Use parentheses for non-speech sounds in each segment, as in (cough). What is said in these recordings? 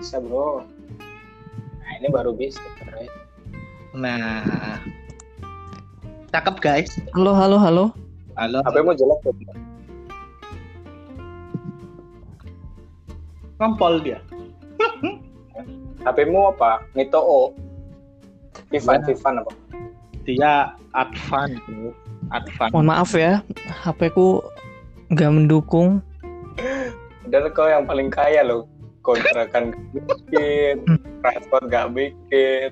bisa bro nah ini baru bisa bro. Nah, cakep guys. Halo, halo, halo. Halo. HP mau jelek tuh Ngompol dia. HP mu apa Mito O Vivan. Vivan apa Dia advan. Advan. Mohon maaf ya, HP ku nggak mendukung. dan kau yang paling kaya loh kontrakan gak bikin transport gak bikin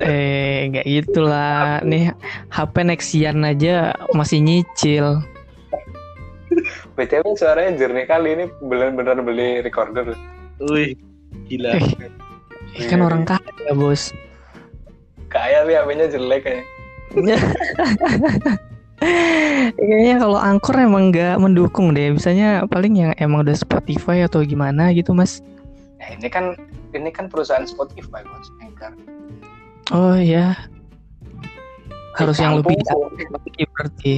Eh, nggak gitulah. Nih HP Nexian aja masih nyicil. BTW suaranya jernih kali ini bener-bener beli recorder Wih, gila. Eh, eh, kan orang kaya bos. kaya nih HP-nya jelek kayaknya (laughs) Kayaknya kalau angkor emang nggak mendukung deh. Biasanya paling yang emang udah Spotify atau gimana gitu mas. Nah, ini kan ini kan perusahaan Spotify bos Anchor. Oh ya. Harus yang lebih lagi berarti.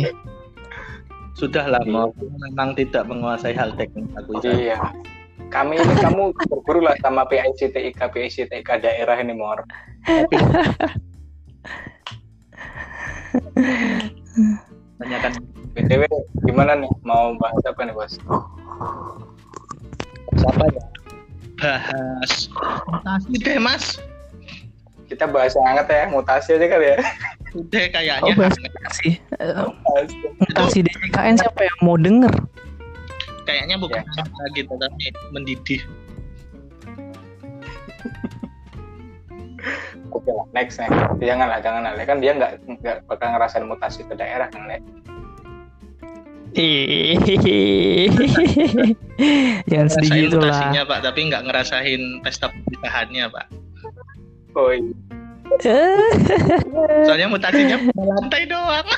Sudah lah, mau memang tidak menguasai hal teknis aku. iya kami ini kamu berburu lah sama PICTIK PICTIK daerah ini mor Tanyakan BTW gimana nih mau bahas apa nih bos siapa ya? Bahas mutasi deh mas. kita bahas yang hangat ya mutasi aja kali ya Udah kayaknya. Oh bahas mutasi. Eh, mutasi DJKN siapa yang mau denger? Kayaknya bukan Ya. hangat gitu tapi mendidih. Oke lah, next next. Jangan lah, jangan lah. Kan dia nggak nggak bakal ngerasain mutasi ke daerah kan, Le. Jangan sedih gitu lah. pak, tapi nggak ngerasain pesta pernikahannya pak. Oh, (laughs) iya. Soalnya mutasinya lantai doang. (laughs)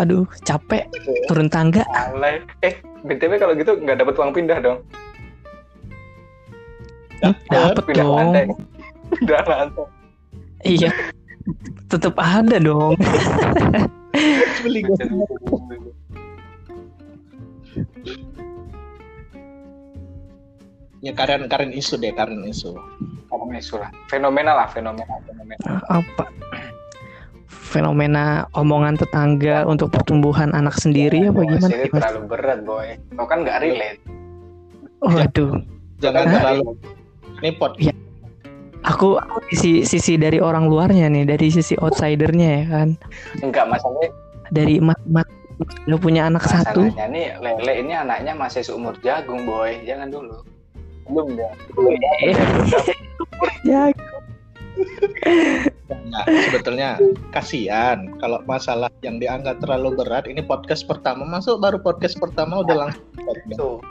Aduh, capek turun tangga. alay. Eh, BTW kalau gitu nggak dapat uang pindah dong. Dapet pindah dong. lantai. (laughs) Pindah lantai. Iya. Tetap ada dong. Beli Ya karen karen isu deh karen isu. Ngomong isu lah. Fenomena lah, fenomena, fenomena. Apa? Fenomena omongan tetangga untuk pertumbuhan anak sendiri apa Bos, gimana? Ini terlalu berat, boy. Kau kan nggak relate. Waduh, Jangan Hah? terlalu. Ini pot. Aku aku sisi sisi dari orang luarnya nih, dari sisi outsidernya ya kan. Enggak, masalahnya, Dari mat mat udah punya anak satu. masalahnya nih Lele ini anaknya masih seumur jagung, boy. Jangan dulu. Belum ya. Eh. Ya, Nah, sebetulnya kasihan kalau masalah yang dianggap terlalu berat. Ini podcast pertama masuk baru podcast pertama udah langsung.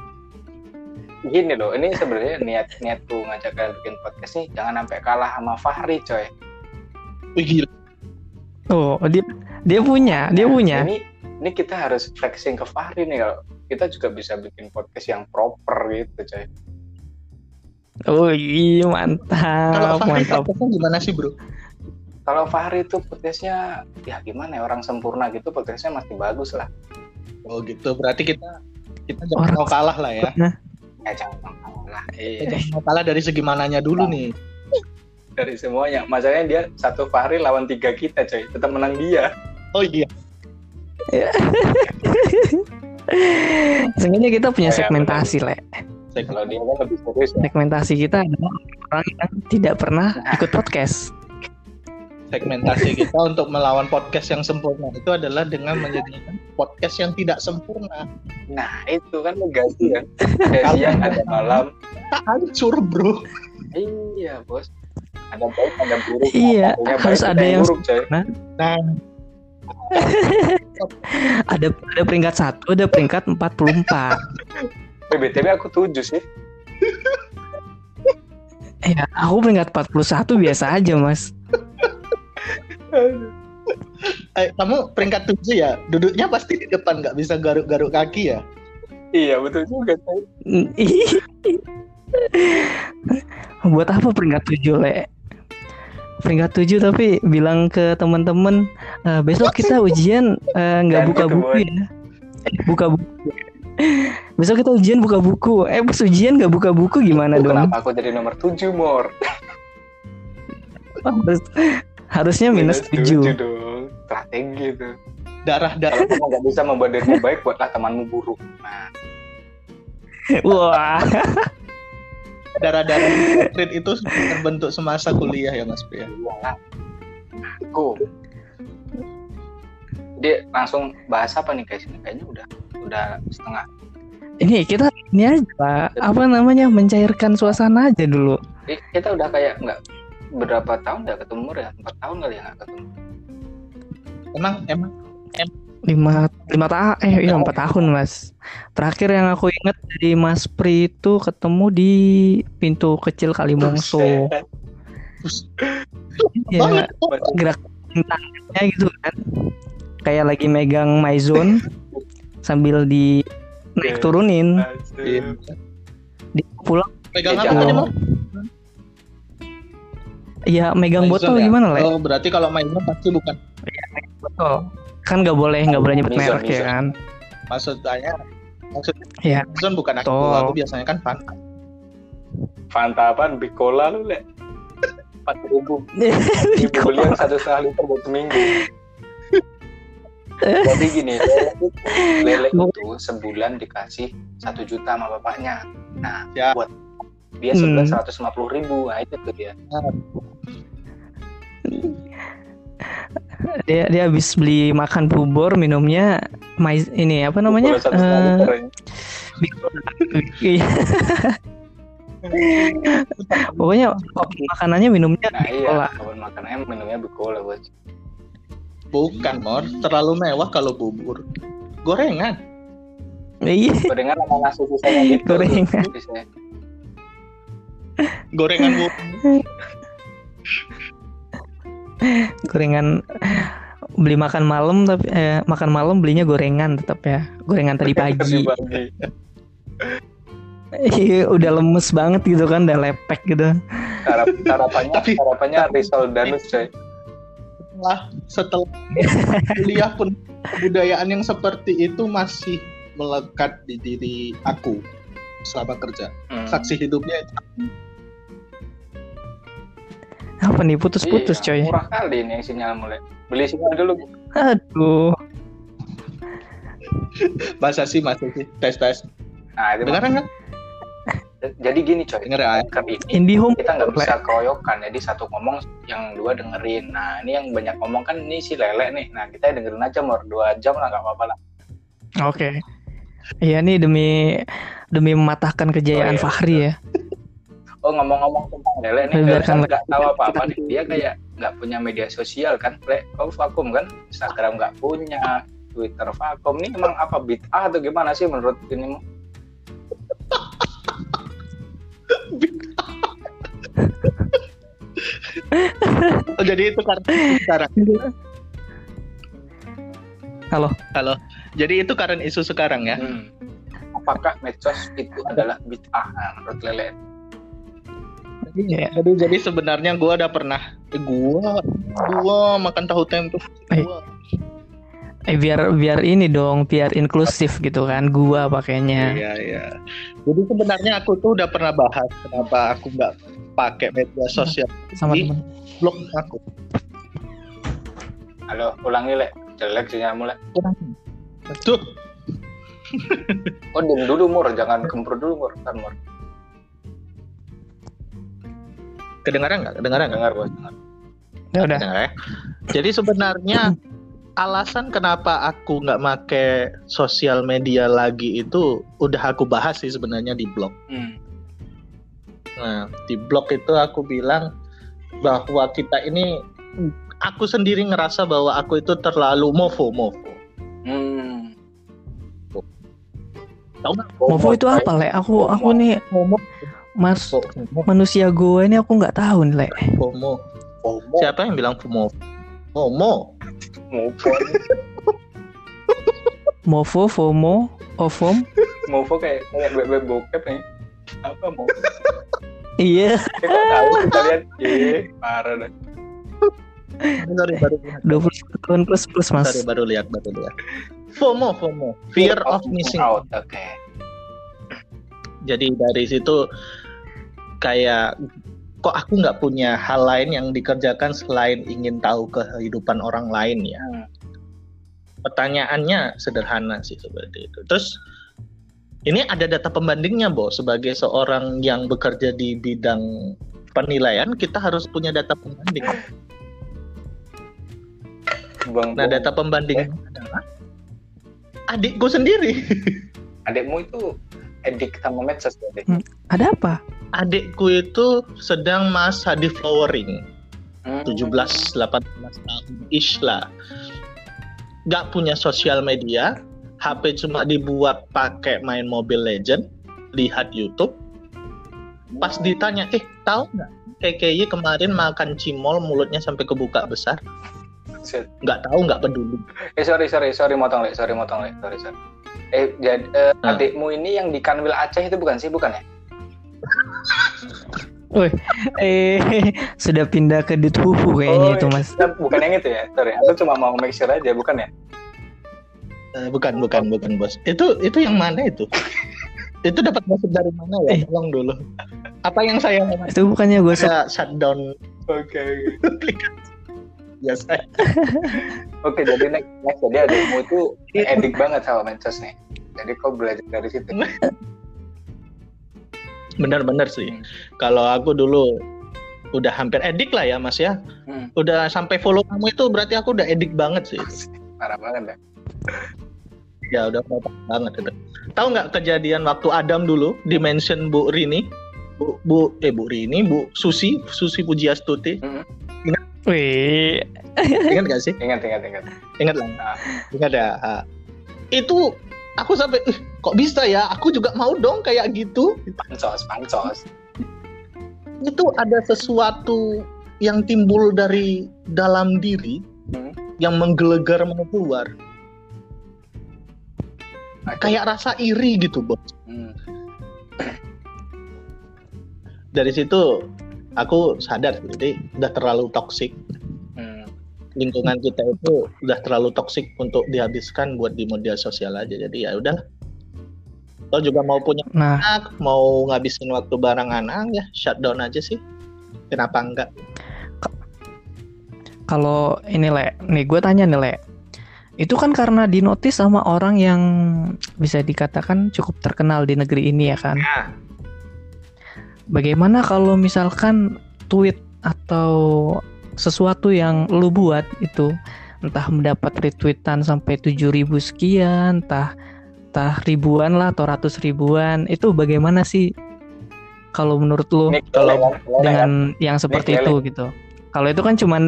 Tuh. Gini loh, ini sebenarnya niat niatku ngajak kalian bikin podcast nih jangan sampai kalah sama Fahri, coy. Wih, gila. oh dia dia punya, dia Nah, punya. Ini ini kita harus flexing ke Fahri nih kalau kita juga bisa bikin podcast yang proper gitu, coy. Oh iya Kalau mantap, Fahri mantap. podcastnya gimana sih bro? Kalau Fahri itu podcastnya ya gimana ya orang sempurna gitu podcastnya masih bagus lah. Oh gitu. Berarti kita kita jangan Orang- mau kalah lah ya. Ya jangan lah. Kita Iya. jangan kalah dari segi mananya dulu nih. Dari semuanya. Masalahnya dia satu Fahri lawan tiga kita, coy. Tetap menang dia. Oh iya. Seenggaknya kita punya ya, segmentasi, Le. Kalau dia kan lebih serius. ya. Segmentasi kita adalah orang yang tidak pernah ikut podcast. Segmentasi kita untuk melawan podcast yang sempurna itu adalah dengan menyediakan podcast yang tidak sempurna. Nah, itu kan mengganti (laughs) kan. Ada siang, ada malam. Tak hancur bro. Iya, Bos. Ada baik, ada buruk. Iya, harus ada yang buruk, coy. Nah, (laughs) Ada ada peringkat satu, ada peringkat 44. Eh, BTW aku tujuh sih. (laughs) Ya, aku peringkat 41 biasa aja, Mas. Eh, kamu peringkat tujuh ya. Duduknya pasti di depan nggak bisa garuk-garuk kaki ya. Iya, betul juga, coy. Buat apa peringkat 7, Le? Peringkat 7 tapi bilang ke teman-teman "Eh, besok kita ujian eh, nggak Jangan buka buku ya. Eh, buka buku. Besok kita ujian buka buku. Eh pas ujian nggak buka buku gimana dong? Kenapa aku jadi nomor 7, Mor? Harus- harusnya minus tujuh 7. dong. Strategi itu. Darah darah Kalau kamu nggak bisa membuat dirimu baik, buatlah temanmu buruk. Nah, (laughs) Wah, darah darah street itu terbentuk semasa kuliah ya Mas Pria. iya. Aku. Dia langsung bahas apa nih guys? Ini kayaknya udah udah setengah. ini kita ini aja apa namanya mencairkan suasana aja dulu. Eh, kita udah kayak nggak berapa tahun nggak ketemu ya? Empat tahun kali ya nggak ketemu. Emang emang? Lima lima tahun eh iya empat tahun mas. Terakhir yang aku ingat dari Mas Pri itu ketemu di pintu kecil Kalimongso. Ya gerak tangannya gitu kan. Kayak lagi megang my zone sambil di naik turunin. Di pulang Pegang apa tadi? Ya megang botol ya? gimana lah Oh berarti kalau mainnya pasti bukan botol kan nggak boleh nggak boleh nyebut merek ya kan maksudnya maksud ya Zon bukan aku, aku biasanya kan fan. Fanta apaan? Bicola lu lek. Empat ribu. Ibu beli yang satu setengah liter buat seminggu. Jadi gini, lele itu sebulan dikasih satu juta sama bapaknya. Nah, Ya. buat dia sebulan Hmm. seratus lima puluh ribu, nah itu tuh dia. dia dia habis beli makan bubur minumnya mais ini apa namanya. Iya. (laughs) Pokoknya makanannya minumnya Nah iya, makanannya minumnya Bicola bos. Bukan mor, terlalu mewah kalau bubur. Gorengan. Iya, Gorengan sama nasi sisanya gitu. Gorengan. Sisanya. Gorengan bubur. gorengan beli makan malam tapi eh, makan malam belinya gorengan tetap ya. Gorengan tadi pagi. (laughs) Iya, udah lemes banget gitu kan, udah lepek gitu. Sarap, sarapannya, Tapi- sarapannya risol danus coy. Setelah setelah kuliah pun kebudayaan yang seperti itu masih melekat di diri aku selama kerja. Hmm. Saksi hidupnya itu Apa nih putus-putus Iya, coy. Murah kali ini yang sinyal mulai. Beli sinyal dulu. Aduh. (laughs) bahasa sih masih sih tes tes. Nah, itu Dengaran kan? jadi gini coy. Denger ya. Anchor ini IndiHome kita nggak bisa keroyokan jadi satu ngomong yang dua dengerin nah ini yang banyak ngomong kan ini si lele nih nah kita dengerin aja mor dua jam lah nggak apa-apa lah Oke. Iya nih demi demi mematahkan kejayaan Oh, iya. Fahri ya. (laughs) oh ngomong-ngomong tentang lele nih lele kan Lele. nggak tahu apa-apa nih dia kayak nggak punya media sosial kan le kau vakum kan Instagram nggak punya Twitter vakum nih emang apa bid'ah atau gimana sih menurut ini (laughs) Oh, jadi itu karena sekarang. Halo. Halo. Jadi itu karena isu sekarang ya. Hmm. apakah medsos itu adalah bid'ah nah, menurut lele Iya. Jadi jadi sebenarnya gua udah pernah eh, gua gua makan tahu tempe. Eh. Gua Eh biar biar ini dong, biar inklusif gitu kan. Gua pakainya. Iya iya. Jadi sebenarnya aku tuh udah pernah bahas kenapa aku nggak pakai media sosial sama Jadi- temen. blog aku. halo ulangi le jelek sinyal mulai Tuh oh dulu mur jangan kempur dulu mur kan mur kedengaran nggak? Kedengaran nggak? dengar bos dengar Ya udah. Dengar ya. Jadi sebenarnya alasan kenapa aku nggak make sosial media lagi itu udah aku bahas sih sebenarnya di blog. hmm. Nah, di blog itu aku bilang bahwa kita ini aku sendiri ngerasa bahwa aku itu terlalu mofo mofo. Hmm. Tahu nggak? Movo itu apa, Le? Aku aku nih Momo, Mas Momo, manusia gue ini aku nggak tahu nih, Le. Momo. FOMO Siapa yang bilang Momo? Momo. Movo Movo, FOMO, OVOM. Movo kayak kayak bebek bokep nih apa mau Iya, kita tahu kita lihat iya parah dah Sorry, baru lihat. 21 tahun plus plus, Mas. Sorry, baru lihat, baru lihat. FOMO, FOMO, fear of missing out. out. Oke. Jadi dari situ kayak kok aku nggak punya hal lain yang dikerjakan selain ingin tahu kehidupan orang lain ya. Hmm. Pertanyaannya sederhana sih seperti itu. Terus ini ada data pembandingnya, Bo. Sebagai seorang yang bekerja di bidang penilaian, kita harus punya data pembanding. Bang, Nah, data pembanding adalah adikku sendiri. adikmu itu edik sama medsos berarti. Ada apa? Adikku itu sedang masa di flowering. Hmm. 17 18 tahun ish lah. Gak punya sosial media, HP cuma dibuat pakai main Mobile Legend, lihat YouTube. Pas ditanya, "Eh, tahu nggak? KKY kemarin makan cimol mulutnya sampai kebuka besar." Nggak tahu, nggak peduli. Eh sorry sorry sorry motong lek sorry motong lek sorry sorry. Eh jadi eh, Nah. adikmu ini yang di Kanwil Aceh itu bukan sih bukan ya? Woi, eh (laughs) sudah pindah ke Dithuhu kayaknya Oh, itu mas. iya. Bukan yang itu ya? Sorry, aku cuma mau make sure aja bukan ya? Eh, bukan, bukan, bukan, Bos. Itu itu yang mana itu? (laughs) itu dapat masuk dari mana ya? Eh. Tolong dulu. Apa yang saya Itu bukannya gue saya shutdown Oke. (laughs) biasa? (laughs) Oke, jadi next, next jadi adikmu itu edik banget sama medsos nih. Jadi kau belajar dari situ. (laughs) Benar-benar sih. Kalau aku dulu udah hampir edik lah ya Mas ya. Hmm. Udah sampai follow kamu itu berarti aku udah edik banget sih. Parah banget ya. (laughs) Ya udah parah banget itu. Tahu nggak kejadian waktu Adam dulu di mention Bu Rini? Bu, Bu eh Bu Rini, Bu Susi, Susi Pujiastuti. Wih, Ingat gak sih? Ingat ingat ingat. Ingat lah. Ah. Ingat ya. Ah. Itu aku sampai "Ih, kok bisa ya? Aku juga mau dong kayak gitu. Pansos pansos. Itu ada sesuatu yang timbul dari dalam diri Hmm. yang menggelegar mau keluar. Oke. Kayak rasa iri gitu, Bos. Hmm. Dari situ aku sadar jadi udah terlalu toksik. Hmm. Lingkungan kita itu udah terlalu toksik untuk dihabiskan buat di media sosial aja. Jadi ya udah. Kalau juga mau punya nah anak, mau ngabisin waktu bareng anak ya shutdown aja sih. Kenapa enggak? kalau ini le, nih gue tanya nih le, itu kan karena dinotis sama orang yang bisa dikatakan cukup terkenal di negeri ini ya kan. Ya. Bagaimana kalau misalkan tweet atau sesuatu yang lu buat itu entah mendapat retweetan sampai 7000 sekian, entah entah ribuan lah atau ratus ribuan, itu bagaimana sih kalau menurut lu Ini Kalau keleleng kan? dengan yang seperti Ini itu gitu? Kalau itu kan cuman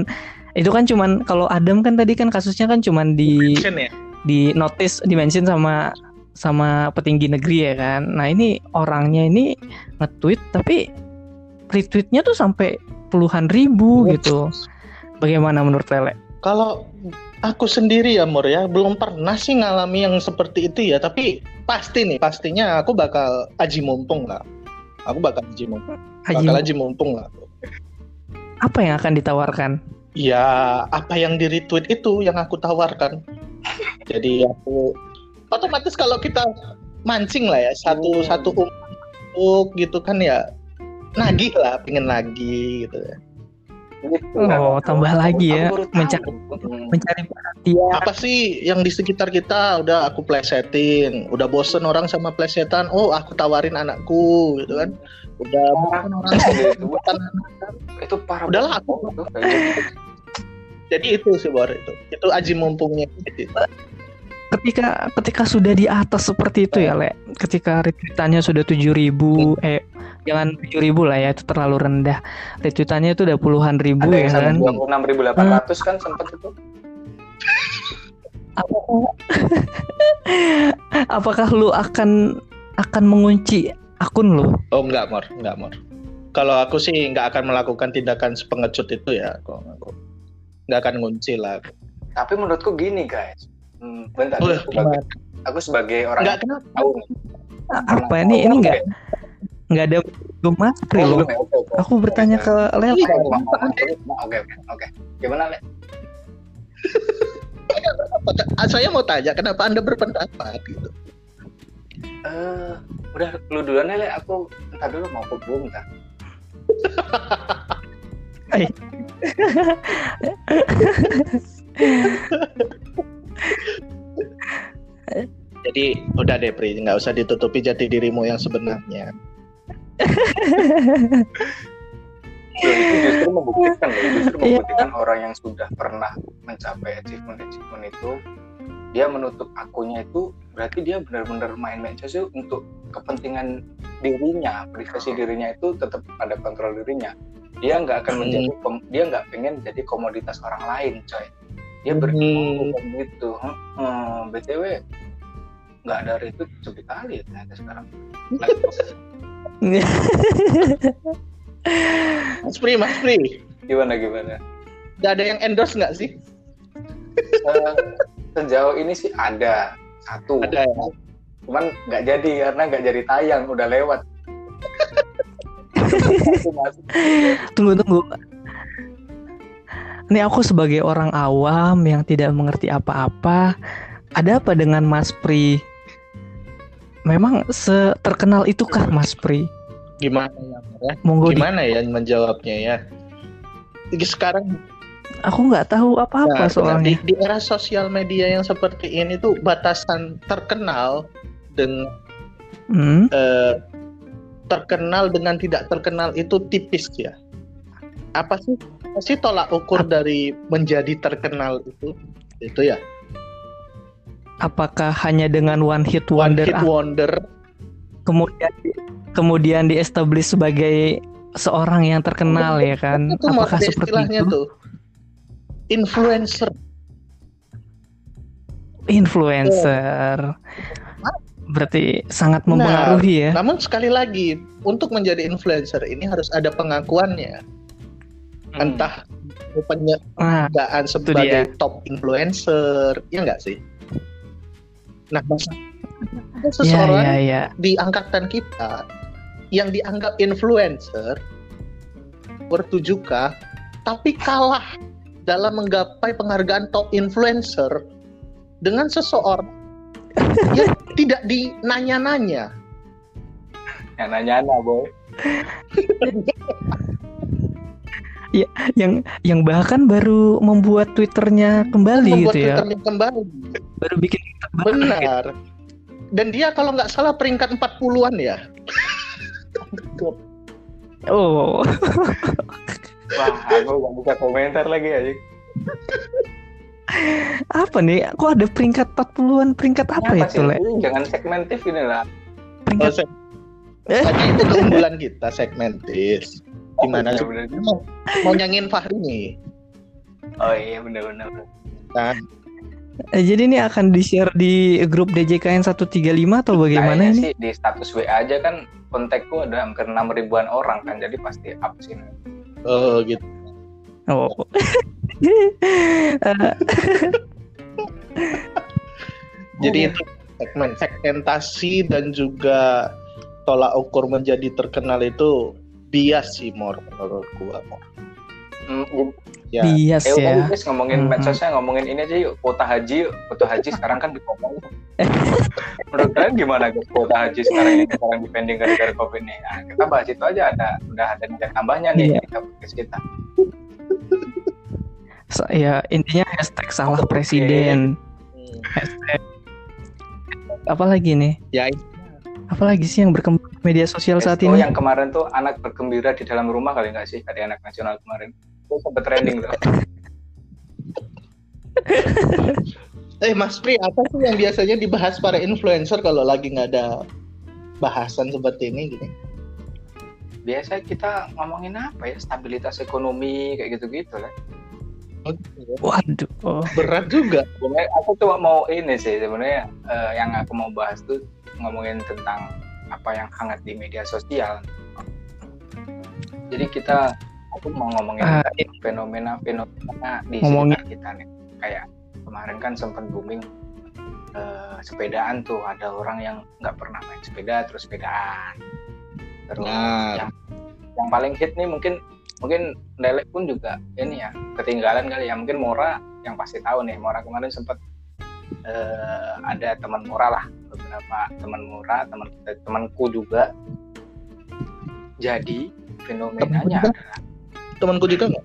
itu kan cuman kalau Adam kan tadi kan kasusnya kan cuman di Action ya. di notice dimention sama sama petinggi negeri ya kan. Nah ini orangnya ini nge-tweet tapi retweetnya tuh sampai puluhan ribu gitu. Bagaimana menurut Lele? Kalau aku sendiri ya Mur ya belum pernah sih ngalami yang seperti itu ya tapi pasti nih pastinya aku bakal aji mumpung lah aku bakal aji mumpung Haji, bakal aji mumpung lah apa yang akan ditawarkan? ya apa yang di retweet itu yang aku tawarkan (laughs) jadi aku otomatis kalau kita mancing lah ya satu Hmm. satu umur gitu kan ya nagih lah pengen lagi gitu ya Oh, kan? tambah Aku- lagi aku ya, mencari-. Mencari perhatian. apa sih yang di sekitar kita udah aku plesetin udah bosen orang sama plesetan oh aku tawarin anakku gitu kan udah orang Gitu. plesetan. itu parah Udahlah, kayak gitu. jadi itu sih Bor itu itu aji mumpungnya gitu. Ketika ketika sudah di atas seperti itu ya le. Ketika retweetannya sudah 7000 eh jangan 7000 lah ya itu terlalu rendah. Retweetannya itu udah puluhan ribu ada ya yang sampai kan dua puluh enam ribu delapan ratus kan sempat itu. (laughs) Apakah (laughs) apakah lu akan akan mengunci akun lu? Oh enggak Mor. Enggak Mor. Kalau aku sih nggak akan melakukan tindakan sepengecut itu ya. Kalau aku nggak akan ngunci lah. Tapi menurutku gini guys hmm, bentar Wah, aku, sebagai, aku sebagai orang nggak kenapa tahu apa ini ini enggak nggak ada mas Pri, Oh, oke. aku bertanya ke Iya. Oke, oke, oke. Gimana, Le? Saya mau tanya kenapa anda berpendapat gitu Eh, udah lu duluan ya, Le. aku entar dulu mau ke Bung, entar. (laughs) jadi udah deh Pri. Nggak usah ditutupi jati dirimu yang sebenarnya. Itu justru membuktikan loh, justru Iya. membuktikan orang yang sudah pernah mencapai achievement achievement itu dia menutup akunnya itu berarti dia benar-benar main medsos untuk kepentingan dirinya privasi dirinya itu tetap ada kontrol dirinya. Dia nggak akan Hmm. menjadi kom- dia nggak pengen jadi komoditas orang lain coy dia Hmm. berpikir gitu hmm, btw nggak ada itu sepi kali ya ternyata sekarang. (laughs) Mas Pri Mas Pri. Gimana gimana? Nggak ada yang endorse nggak sih? Eh, sejauh ini sih ada satu. Ada ya? Cuman nggak jadi karena nggak jadi tayang udah lewat. (laughs) Tunggu tunggu. Ini aku sebagai orang awam yang tidak mengerti apa-apa. Ada apa dengan Mas Pri? Memang seterkenal itukah Mas Pri? gimana ya ya Monggo di- gimana ya menjawabnya ya sekarang Aku nggak tahu apa-apa nah, soalnya. di, di era sosial media yang seperti ini tuh batasan terkenal dengan Hmm? eh, terkenal dengan tidak terkenal itu tipis ya. Apa sih sih tolak ukur dari menjadi terkenal itu? Itu ya. Apakah hanya dengan one hit One wonder hit ah, wonder. kemudian kemudian diestablish sebagai seorang yang terkenal ya kan? Itu Apakah seperti istilahnya itu? tuh. Influencer. Influencer. Berarti sangat Nah, mempengaruhi ya. Namun sekali lagi, untuk menjadi influencer ini harus ada pengakuannya. Hmm. Entah penyegaan Nah, sebagai top influencer, ya enggak sih? Nah, masa ada ya seseorang ya ya. di angkatan kita yang dianggap influencer bertujuka tapi kalah dalam menggapai penghargaan top influencer dengan seseorang (laughs) yang tidak dinanya-nanya. yang nanya (laughs) boy yang yang bahkan baru membuat twitternya kembali Membuat gitu ya Twitternya kembali. baru bikin Twitter baru. Benar. Dan dia kalau nggak salah peringkat 40-an ya. oh wah aku nggak bisa komentar lagi aja apa nih kok ada peringkat 40-an peringkat apa Kenapa itu sih? le jangan segmentif ini lah peringkat Oh, Tadi itu (laughs) keunggulan kita segmentis. Gimana sih? bener Mau, mau nyangin Fahri nih. oh iya bener-bener Kan? Eh, jadi ini akan di share di grup DJKN 135 atau bagaimana Kayaknya ini sih di status WA aja kan kontakku ada hampir enam ribuan orang kan jadi pasti up sih Oh gitu. oh (laughs) Eh, Jadi itu segmen segmentasi dan juga tolak ukur menjadi terkenal itu bias sih Mor menurut gua Mor. Hmm, Ya. bias Eh, ya guys ngomongin Mhm. medsosnya ngomongin ini aja yuk kuota haji yuk kuota haji (laughs) sekarang kan dipotong menurut kalian gimana guys kuota haji sekarang ini sekarang dipending gara-gara covid nih nah, kita bahas itu aja ada udah ada nilai tambahnya nih Iya. di podcast kita Sa- ya intinya hashtag salah presiden Hmm. hashtag apa lagi nih Ya apa lagi sih yang berkembang media sosial saat Oh ini yang kemarin tuh anak bergembira di dalam rumah kali nggak sih hari anak nasional kemarin itu sempet trending tuh (laughs) Eh Mas Pri, apa sih yang biasanya dibahas para influencer kalau lagi nggak ada bahasan seperti ini gini? biasa kita ngomongin apa ya stabilitas ekonomi kayak gitu-gitu lah waduh oh. Berat juga. sebenarnya aku cuma mau ini sih sebenarnya eh, yang aku mau bahas tuh ngomongin tentang apa yang hangat di media sosial. Jadi kita aku mau ngomongin Ah, tentang fenomena-fenomena di Ngomongin- sekitar kita nih. Kayak kemarin kan sempat booming eh, sepedaan tuh. Ada orang yang nggak pernah main sepeda terus sepedaan. Terus Nah. yang yang paling hit nih mungkin mungkin Lelek pun juga ini ya ketinggalan kali ya. Mungkin Mora yang pasti tahu nih. Mora kemarin sempat eh, ada teman murah lah beberapa teman murah teman temanku juga jadi fenomenanya Temanku adalah Temanku juga nggak?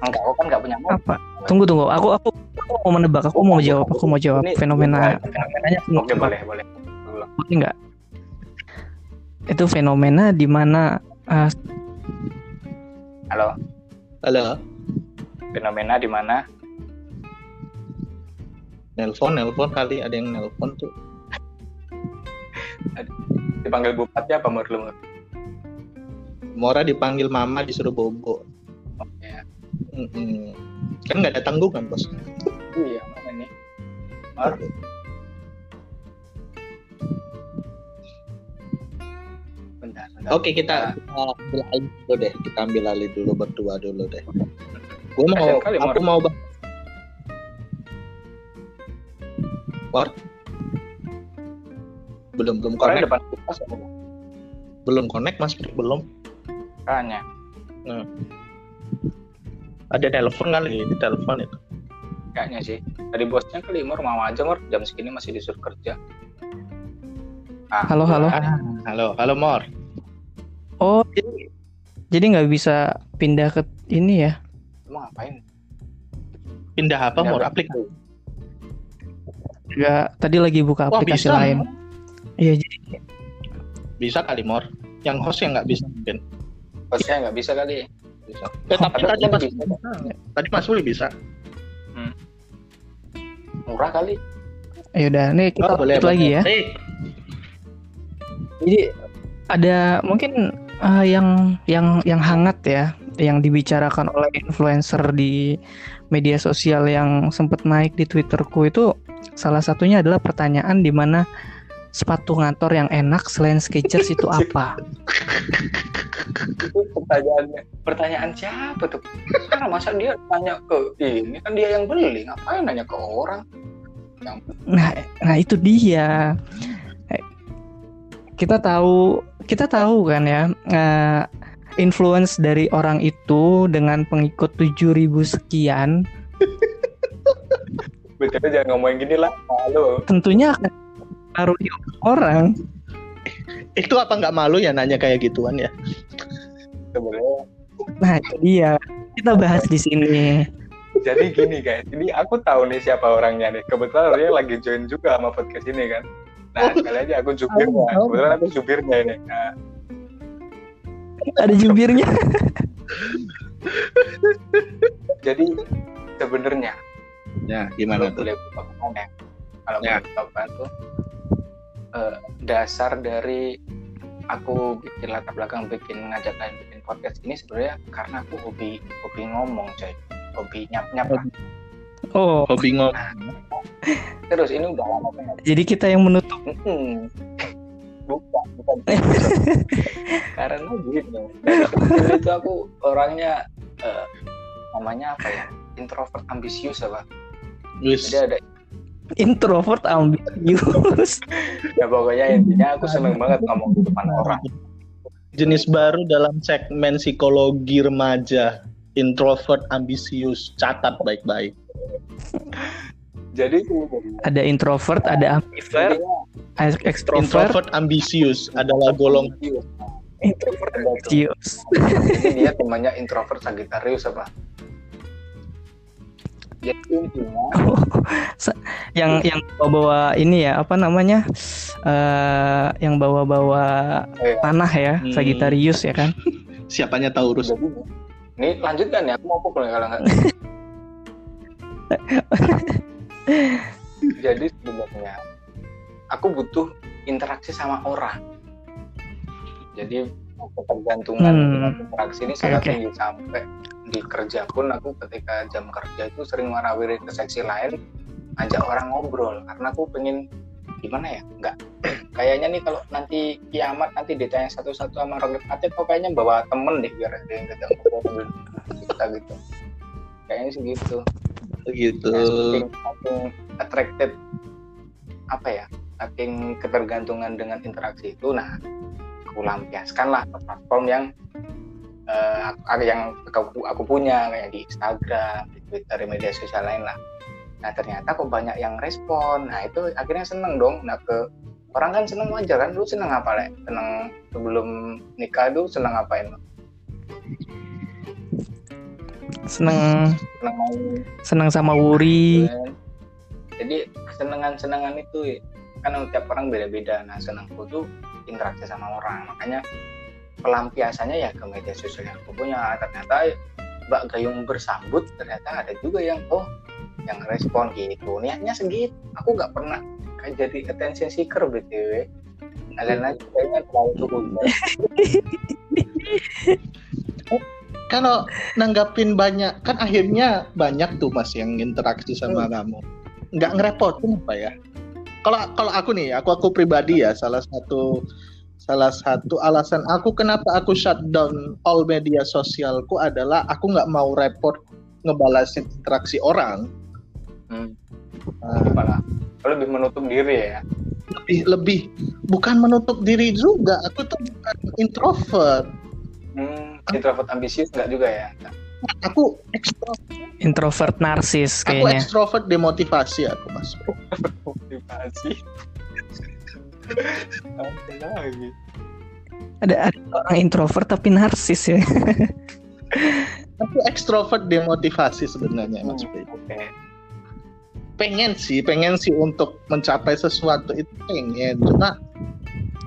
enggak aku kan nggak punya mobil Apa? Tunggu tunggu. Aku aku, aku mau menebak. Aku mau jawab. Aku mau jawab Ini- fenomena ini- fenomenanya. aku mau oke boleh boleh. Boleh nggak? Itu fenomena di mana eh, halo Halo, fenomena di mana nelpon, nelpon kali ada yang nelpon tuh. Dipanggil bupati apa menurut lu Mur? Mora dipanggil mama disuruh bobo. Oke. Mm-mm. Kan nggak ada tanggungan bos. iya mana nih bentar, bentar. Oke kita, kita ambil alih dulu deh. Kita ambil alih dulu berdua dulu deh. Gue mau, kali, aku mau bang. Belum belum connect, depan kulkas ya, belum connect mas belum. makanya Ada telepon kali di telepon itu. kayaknya sih dari bosnya kali Mur mau aja Mur jam segini masih disuruh kerja ah, Halo, halo. Ah, halo halo Mor. oh jadi jadi nggak bisa pindah ke ini ya? emang ngapain Pindah apa Pindah Mor? berapa? Aplikasi. Nggak. Tadi lagi buka Wah aplikasi bisa. lain. Iya jadi Bisa kali Mor. Yang host yang nggak bisa mungkin. bosnya nggak bisa kali Bisa. Eh, tapi tadi Mas bisa. tadi Mas Uli bisa. murah kali ya udah nih kita Oh, lanjut lagi ya. Eh, Jadi ada mungkin eh, yang yang yang hangat ya, yang dibicarakan oleh influencer di media sosial yang sempat naik di Twitterku itu salah satunya adalah pertanyaan di mana sepatu ngantor yang enak selain Skechers itu apa? itu pertanyaannya. Pertanyaan siapa tuh? Karena masa dia tanya ke ini kan dia yang beli. Ngapain nanya ke orang? Nah, nah itu dia. Eh, Kita tahu, kita tahu kan ya, eh, influence dari orang itu dengan pengikut 7000 sekian, (laughs) betul jangan ngomongin gini lah. Malu. Tentunya akan mempengaruhi orang. itu apa nggak malu ya nanya kayak gituan ya? Nah, itu dia. Kita bahas di sini. jadi gini guys ini aku tahu nih siapa orangnya nih kebetulan orangnya lagi join juga sama podcast ini kan nah sekali aja aku jubirnya Tahu, tahu. kebetulan aku jubirnya ini nah, Ada jubirnya. jadi sebenarnya Ya kalau gimana tuh? ya kalau Ya. buka tuh eh, dasar dari aku bikin latar belakang bikin ngajak kalian bikin podcast ini sebenarnya karena aku hobi hobi ngomong coy hobi nyap nyap lah. Oh, Hobi ngomong. terus ini udah lama banget jadi kita yang menutup. Mm-mm. bukan bukan (laughs) karena gitu itu aku orangnya eh, namanya apa ya introvert ambisius apa Wis. jadi ada Introvert ambisius. ya pokoknya intinya aku seneng banget ngomong di depan orang Jenis baru dalam segmen psikologi remaja. Introvert ambisius. Catat baik-baik. jadi Ada introvert, ada ambivert, extrovert, Introvert ambisius adalah golongan introvert ambisius. Jadi dia temannya introvert Sagittarius apa (laughs) jadi intinya yang yang bawa-bawa ini ya apa namanya eh yang bawa-bawa Oh, iya. panah ya Hmm. Sagittarius ya kan (laughs) siapanya Taurus. jadi ini lanjutkan ya aku mau pukul kalau nggak (laughs) jadi sebenarnya aku butuh interaksi sama orang jadi ketergantungan Hmm. interaksi ini sangat oke. tinggi sampai di kerja pun aku ketika jam kerja itu sering warawiri ke seksi lain ajak orang ngobrol. Karena aku pengen gimana ya nggak (clears throat) kayaknya nih kalau nanti kiamat nanti ditanya satu-satu sama roket mati kok kayaknya bawa temen deh biar ada yang kita ngobrol kita gitu. Kayaknya sih gitu. Gitu. Saking, saking attracted apa ya saking ketergantungan dengan interaksi itu nah aku lampiaskan lah ke platform yang aku- yang aku, aku punya kayak di Instagram di Twitter di media sosial lain lah. Nah ternyata kok banyak yang respon. Nah itu akhirnya seneng dong. Nah ke orang kan seneng wajar kan? Lu seneng apa lek? Seneng sebelum nikah itu seneng ngapain Lo? seneng seneng seneng sama Wuri. Jadi kesenangan-senangan itu kan tiap orang beda-beda. Nah senangku tuh interaksi sama orang. Makanya pelampiasannya ya ke media sosial yang aku punya ternyata Mbak Gayung bersambut ternyata ada juga yang oh yang respon gitu. Niatnya segitu. Aku nggak pernah kayak jadi attention seeker btw kalian aja kayaknya terlalu cukup kalau nanggapin banyak kan akhirnya banyak tuh mas yang interaksi sama kamu. Nggak ngerepotin apa ya? Kalau kalau aku nih aku aku pribadi ya salah satu salah satu alasan aku kenapa aku shutdown all media sosialku adalah aku nggak mau repot ngebalasin interaksi orang. Hmm. Nah, lebih menutup diri ya? Lebih lebih. Bukan menutup diri juga aku tuh bukan introvert. Hmm, introvert ambisius nggak juga ya? Aku ekstrovert. Introvert narsis aku kayaknya. ekstrovert demotivasi aku mas. (laughs) Motivasi apa lagi? Ada, ada orang introvert tapi narsis ya. Aku ekstrovert demotivasi sebenarnya Hmm, oke. Pengen sih pengen sih untuk mencapai sesuatu itu pengen. Cuma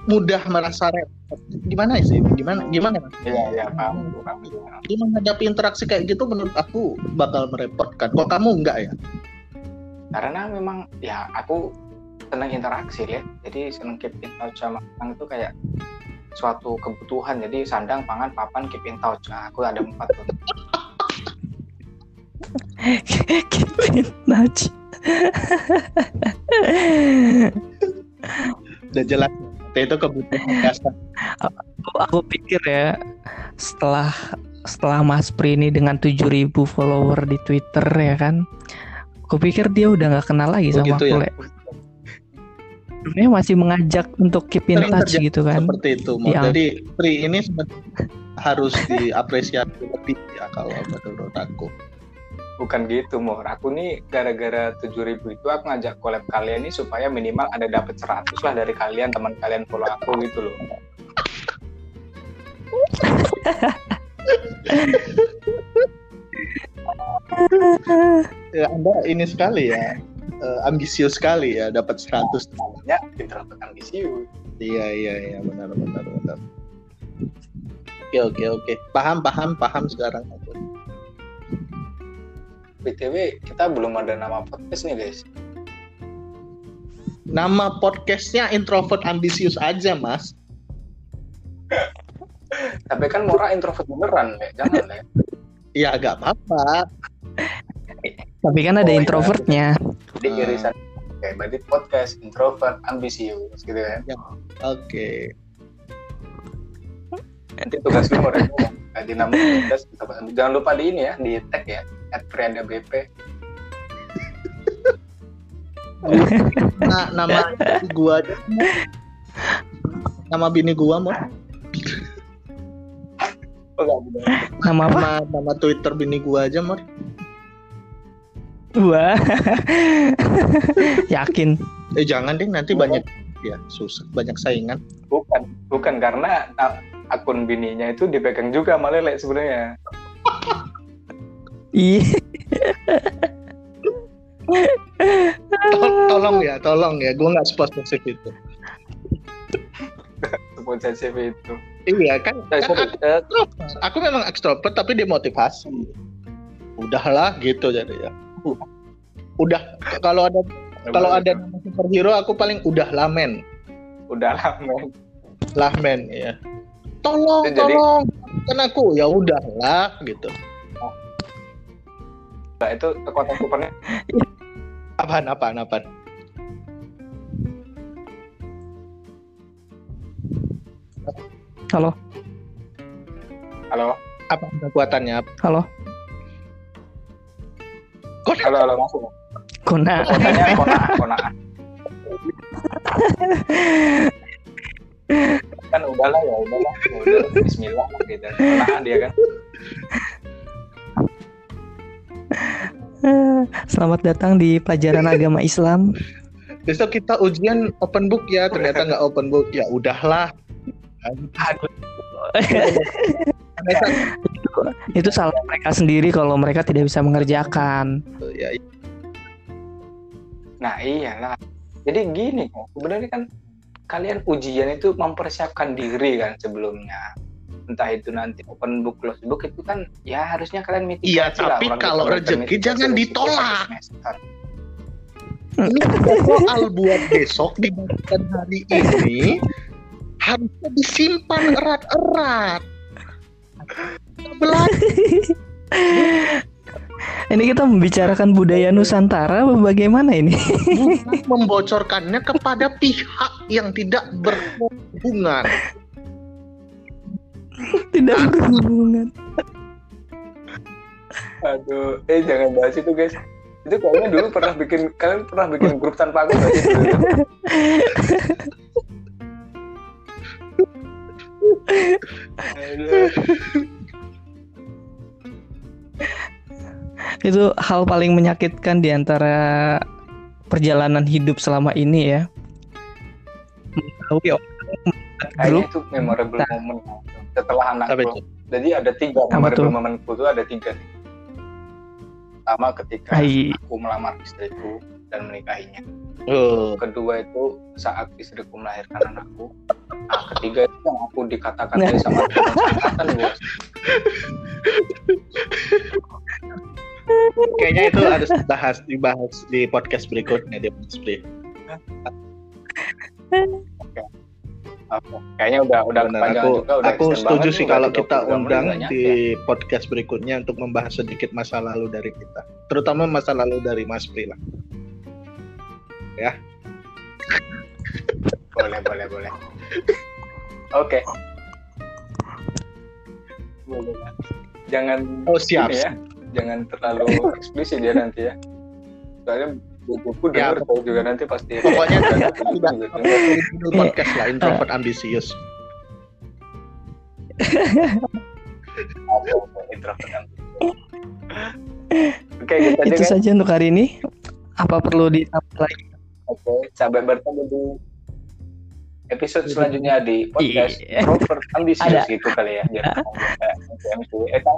mudah merasa repot. Gimana sih? Gimana gimana iya iya paham paham paham. Jadi menghadapi interaksi kayak gitu menurut aku bakal merepotkan. Kok kamu enggak ya? Karena memang ya aku senang interaksi ya jadi senang keep in touch sama orang itu kayak suatu kebutuhan. Jadi sandang pangan papan keep in touch. Nah, aku ada empat tuh. (laughs) Keep in touch. Udah jelas. Itu kebutuhan (laughs) dasar. Aku pikir ya setelah setelah Mas Pri ini dengan 7000 follower di Twitter ya kan? Aku pikir dia udah nggak kenal lagi sama Begitu aku ya? Dia masih mengajak untuk keep in touch terjadi gitu kan? seperti itu Mo. Iya. jadi Pri ini sebenarnya harus diapresiasi lebih ya kalau menurut aku. Bukan gitu Mor aku nih gara-gara 7000 itu aku ngajak collab kalian nih supaya minimal ada dapat 100 lah dari kalian teman kalian follow aku gitu loh. (laughs) Ya anda ini sekali ya eh, ambisius sekali ya dapat 100 namanya introvert ambisius. Iya iya iya benar benar benar. Oke oke oke. Paham paham paham sekarang. Aku btw kita belum ada nama podcast nih guys. Nama podcastnya introvert ambisius aja mas. (laughs) Tapi kan Mora introvert beneran ya. Jangan ya. Ya agak apa-apa. Tapi kan ada Oh, iya. introvertnya jadi Hmm. irisan kayak berarti podcast introvert ambisius gitu kan. Oke. Nanti tugas lu ganti nama podcast ambisius. jangan lupa di ini ya di tag ya at Prianda BP nah, nama gua aja nama bini gua mau nama apa nama nama twitter bini gua aja mau Wah (laughs) yakin. Eh jangan deh nanti banyak ya susah. Banyak saingan. Bukan bukan karena akun bininya itu dipegang juga sama Lele sebenarnya. Iya Tol- tolong ya tolong ya. Gua nggak posesif itu. Posesif itu. Iya kan, Nah, kan aku, eh, aku memang ekstrovert tapi demotivasi udahlah gitu jadi ya udah kalau ada kalau ada nama superhero aku paling udah lamen udah lama lamen ya tolong Jadi- tolong kan aku ya udahlah gitu. Nah, itu kekuatan supernya? (laughs) Apaan apaan apaan? Halo? Halo? Apa kekuatannya? Halo halo halo masuk Kona. Konaan konaan kan udahlah ya udahlah ya udah Bismillah lah gitu. Konaan dia kan. Selamat datang di pelajaran agama Islam. Besok kita ujian open book ya, ternyata nggak open book. Ya udahlah. (laughs) Itu salah mereka sendiri kalau mereka tidak bisa mengerjakan. Ya, Nah iyalah. Jadi gini kok, sebenarnya kan kalian ujian itu mempersiapkan diri kan sebelumnya. Entah itu nanti open book, close book itu kan ya harusnya kalian mitigasi Iya, lah. tapi kalau rezeki jangan ditolak. ini soal buat besok dibandingkan hari ini harusnya disimpan erat-erat. Belajar Ini kita membicarakan budaya Nusantara bagaimana ini? membocorkannya kepada pihak yang tidak berhubungan. tidak berhubungan. Aduh, eh jangan bahas itu guys. Itu kayaknya dulu pernah bikin kalian pernah bikin grup tanpa aku. (laughs) Itu hal paling menyakitkan di antara perjalanan hidup selama ini ya. Mengetahui orang grup itu memorable moment setelah anak itu? Jadi ada tiga memorable tuh? momentku itu ada tiga. Pertama ketika Hai. aku melamar istriku dan menikahinya. Oh, Kedua itu saat istriku melahirkan anakku. Nah, ketiga itu yang aku dikatakan dia sama teman angkatan bos. kayaknya itu harus dibahas dibahas di podcast berikutnya di Split. Oke. Kayaknya udah udah kepanjangan aku juga udah aku setuju sih kalau kita 23 menit undang di nyampe. podcast berikutnya untuk membahas sedikit masa lalu dari kita, terutama masa lalu dari Mas Pri lah. Boleh boleh boleh. Oke. Boleh. Jangan Oh siap. ya. Jangan terlalu eksplisit ya nanti ya. Soalnya buku Ya, denger tahu juga nanti pasti Pokoknya (laughs) Jangan tidak podcast lah introvert ambisius. (laughs) Oke aja itu saja untuk hari ini. Apa perlu ditambah lagi? Oke sampai bertemu di episode selanjutnya di podcast Iya. introvert ambisius Ada. gitu kali ya MC. eh kan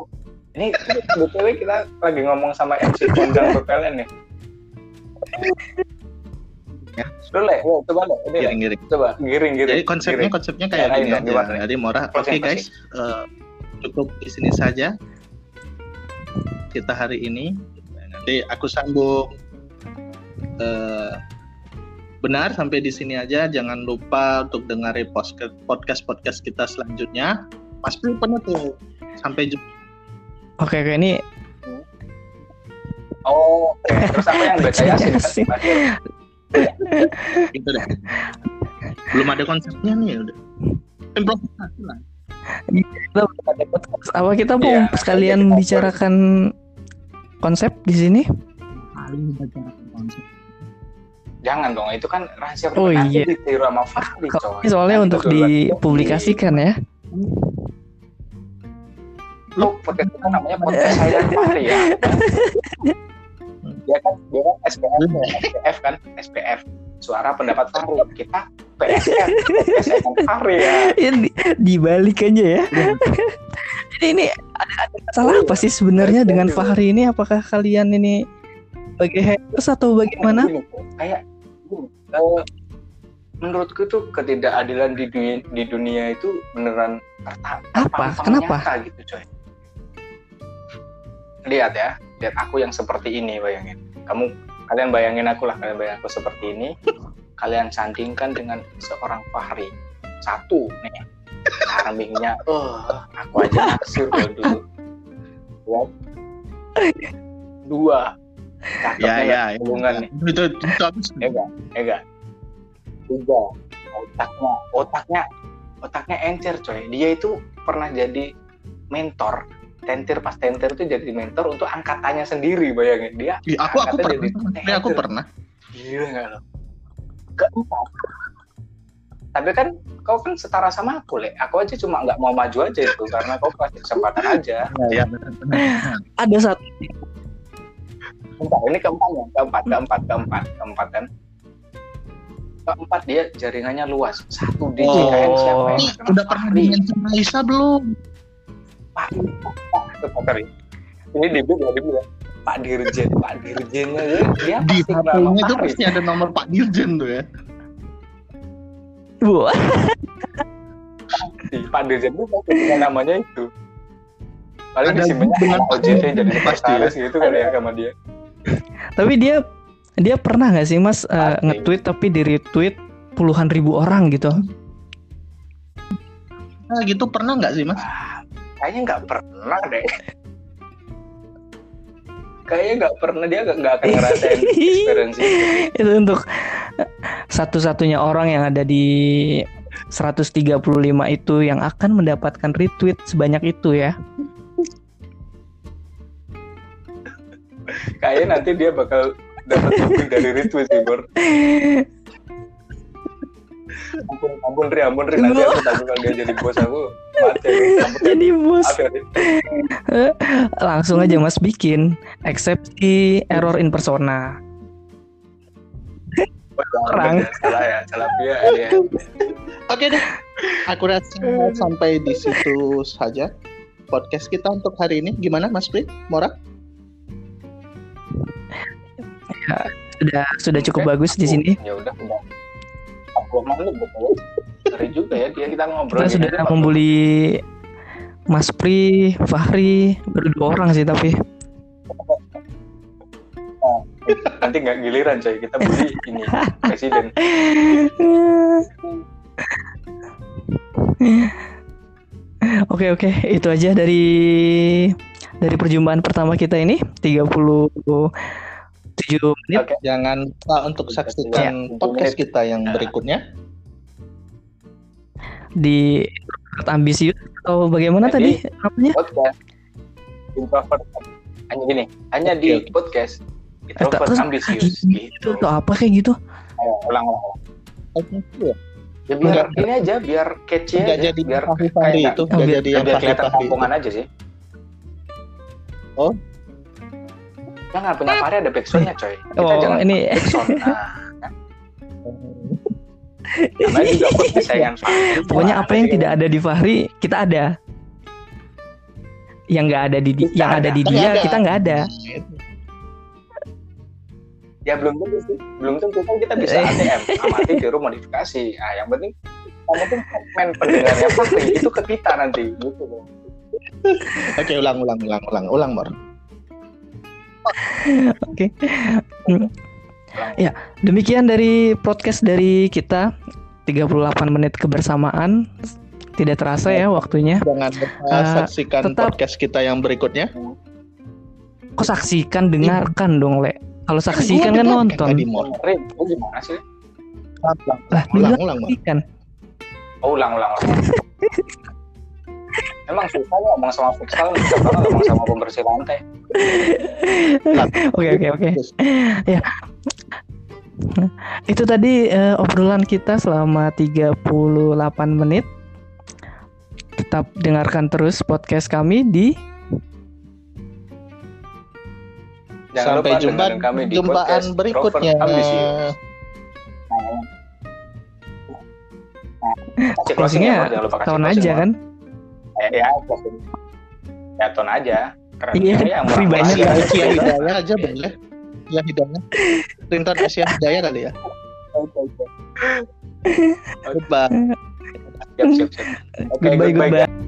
ini btw kita lagi ngomong sama MC kondang PPLN nih Ya. Lu le, le, coba le, ini le, Giring-giring. coba giring. Jadi konsepnya konsepnya kayak Ya, gini ayo, gimana? aja. Jadi Mora. Oke Closing, guys, eh, cukup di sini saja kita hari ini. Nanti aku sambung. Eh, benar sampai di sini aja. Jangan lupa untuk dengerin podcast podcast kita selanjutnya. Mas Pri penutup. Sampai jumpa. Oke, oke ini Oh, oke. terus apa yang baca? Yasin. gitu deh. Belum ada konsepnya nih udah. Improvisasi lah. apa kita mau Iya, sekalian bicarakan konsep di sini? Jangan dong, itu kan rahasia Oh, iya. ditiru sama Fahri, coy. ini soalnya untuk dipublikasikan ya. Lu podcast kita namanya podcast saya dan Fahri ya. Dia (laughs) kan, dia kan SPF. SPF kan, SPF. Suara pendapat Fahri. Kita PSF, podcast saya dan Fahri ya. Ya, di, dibalik aja ya. (laughs) Jadi ini ada, ada masalah apa sih sebenarnya dengan Fahri ini? Apakah kalian ini sebagai haters atau bagaimana? Kayak, menurutku tuh ketidakadilan di dunia, di dunia itu beneran terta- Apa? Kenapa? nyata gitu coy. Lihat ya, lihat aku yang seperti ini bayangin. Kamu kalian bayangin aku lah, kalian bayangin aku seperti ini. kalian sandingkan dengan seorang Fahri. Satu nih, charmingnya, oh aku aja naksir dulu. Ya. Ya ya. nggak hubungan nih. Itu itu habis. ya enggak ya tiga otaknya otaknya otaknya encer coy dia itu pernah jadi mentor tentir pas tentir itu jadi mentor untuk angkatannya sendiri bayangin dia Ih, aku aku pernah. jadi aku pernah. gila nggak lo keempat tapi kan kau kan setara sama aku le aku aja cuma nggak mau maju aja itu karena kau kasih kesempatan aja Ya, ya. Ada satu Bentar, ini keempatnya, keempat, keempat, keempat, keempat kan. Keempat dia jaringannya luas. Satu di Oh. JKN siapa ya? Ini udah pernah di-mention Raisa belum? Pak, Pak, Ini di ya, di ya. Pak Dirjen, Pak Dirjennya dia, dia Di HP-nya itu pasti ada nomor Pak Dirjen tuh ya. Wah, Di Pak Dirjen itu pasti punya namanya itu. Paling disimpannya dengan OJT jadi pasti sekretaris gitu kali ya sama dia. Tapi dia dia pernah nggak sih Mas Pasti. nge-tweet tapi di retweet puluhan ribu orang gitu? Nah gitu pernah nggak sih mas? Kayaknya nggak pernah deh. Kayaknya nggak pernah dia nggak nggak akan (laughs) ngerasain experience itu. itu untuk satu-satunya orang yang ada di 135 itu yang akan mendapatkan retweet sebanyak itu ya. Kayaknya nanti dia bakal dapat lebih dari retweet sih, Bor. Ampun, ampun, Ri, ampun, Ri. Nanti aku takut kalau dia jadi bos aku. Mati. (laughs) Jadi bos ya, langsung aja Mas bikin eksepsi error in persona. Orang. Salah ya, salah dia. dia. (laughs) Oke deh, aku rasa sampai di situ saja podcast kita untuk hari ini. Gimana Mas Pri? Mora? Sudah sudah cukup Oke, bagus di aku- sini. Ya udah, udah. 40 menit betul. Ngeri juga ya dia kita ngobrol. Kita gini sudah membuli Mas Pri, Fahri, baru dua orang sih tapi. (laughs) Nanti nggak giliran coy, kita beli ini presiden. (laughs) Oke oke, itu aja dari dari perjumpaan pertama kita ini 37 menit. Oke. Jangan lupa untuk saksikan Ya. podcast kita yang berikutnya. di ambisius atau bagaimana Jadi- tadi namanya? podcast introvert hanya gini hanya di Oke, oke. podcast Eh, introvert terus- ambisius (laughs) Itu gitu atau apa kayak gitu? Ayo, ulang ulang. Oke, ya biar Enggak. ini aja biar catchy aja jadi biar kayak itu, nggak biar- jadi yang kelihatan itu. kampungan aja sih Oh. Jangan punya Fahri ada backsoundnya coy kita Oh, jangan ini backsound (laughs) nah namanya juga podcast sayangan Fahri pokoknya apa yang tidak ada di Fahri kita ada. Yang nggak ada di Kita yang ada ada. di Nggak dia ada. kita nggak ada. ya belum tentu sih belum tentu kan kita bisa Eh. ATM amati (laughs) tiru modifikasi ah yang penting yang penting segmen pendengarnya Fahri itu ke kita nanti gitu Oke, ulang, ulang, ulang, ulang, ulang, Mor. Oke. Hmm. Ya, demikian dari podcast dari kita 38 menit kebersamaan. Tidak terasa ya waktunya. Jangan lupa Eh, saksikan tetap- podcast kita yang berikutnya. Kok saksikan, dengarkan dong, Le. Kalau saksikan Gua kan dengarkan nonton. Tadi, gimana sih Lah, Ulang, dengar ulang, Mor. saksikan. Oh, ulang, ulang, ulang. (laughs) Emang susah ya ngomong sama futsal, ngomong sama pembersih lantai. Oke, oke, oke. Itu tadi eh, obrolan kita selama 38 menit. Tetap dengarkan terus podcast kami di Jangan Sampai lupa jumpa kami di jumpaan berikutnya. Closingnya ya, Bor. jangan lupa kasih tahun aja kan. Ya, ya, closing. Ya, ton aja. Keren. Iya, Ya, yang free banyak aja. ya. Asia Hidayah aja boleh. Ya Hidayah. Rintan Asia Hidayah kali ya. Oke. Siap, siap, siap. Goodbye, goodbye, goodbye.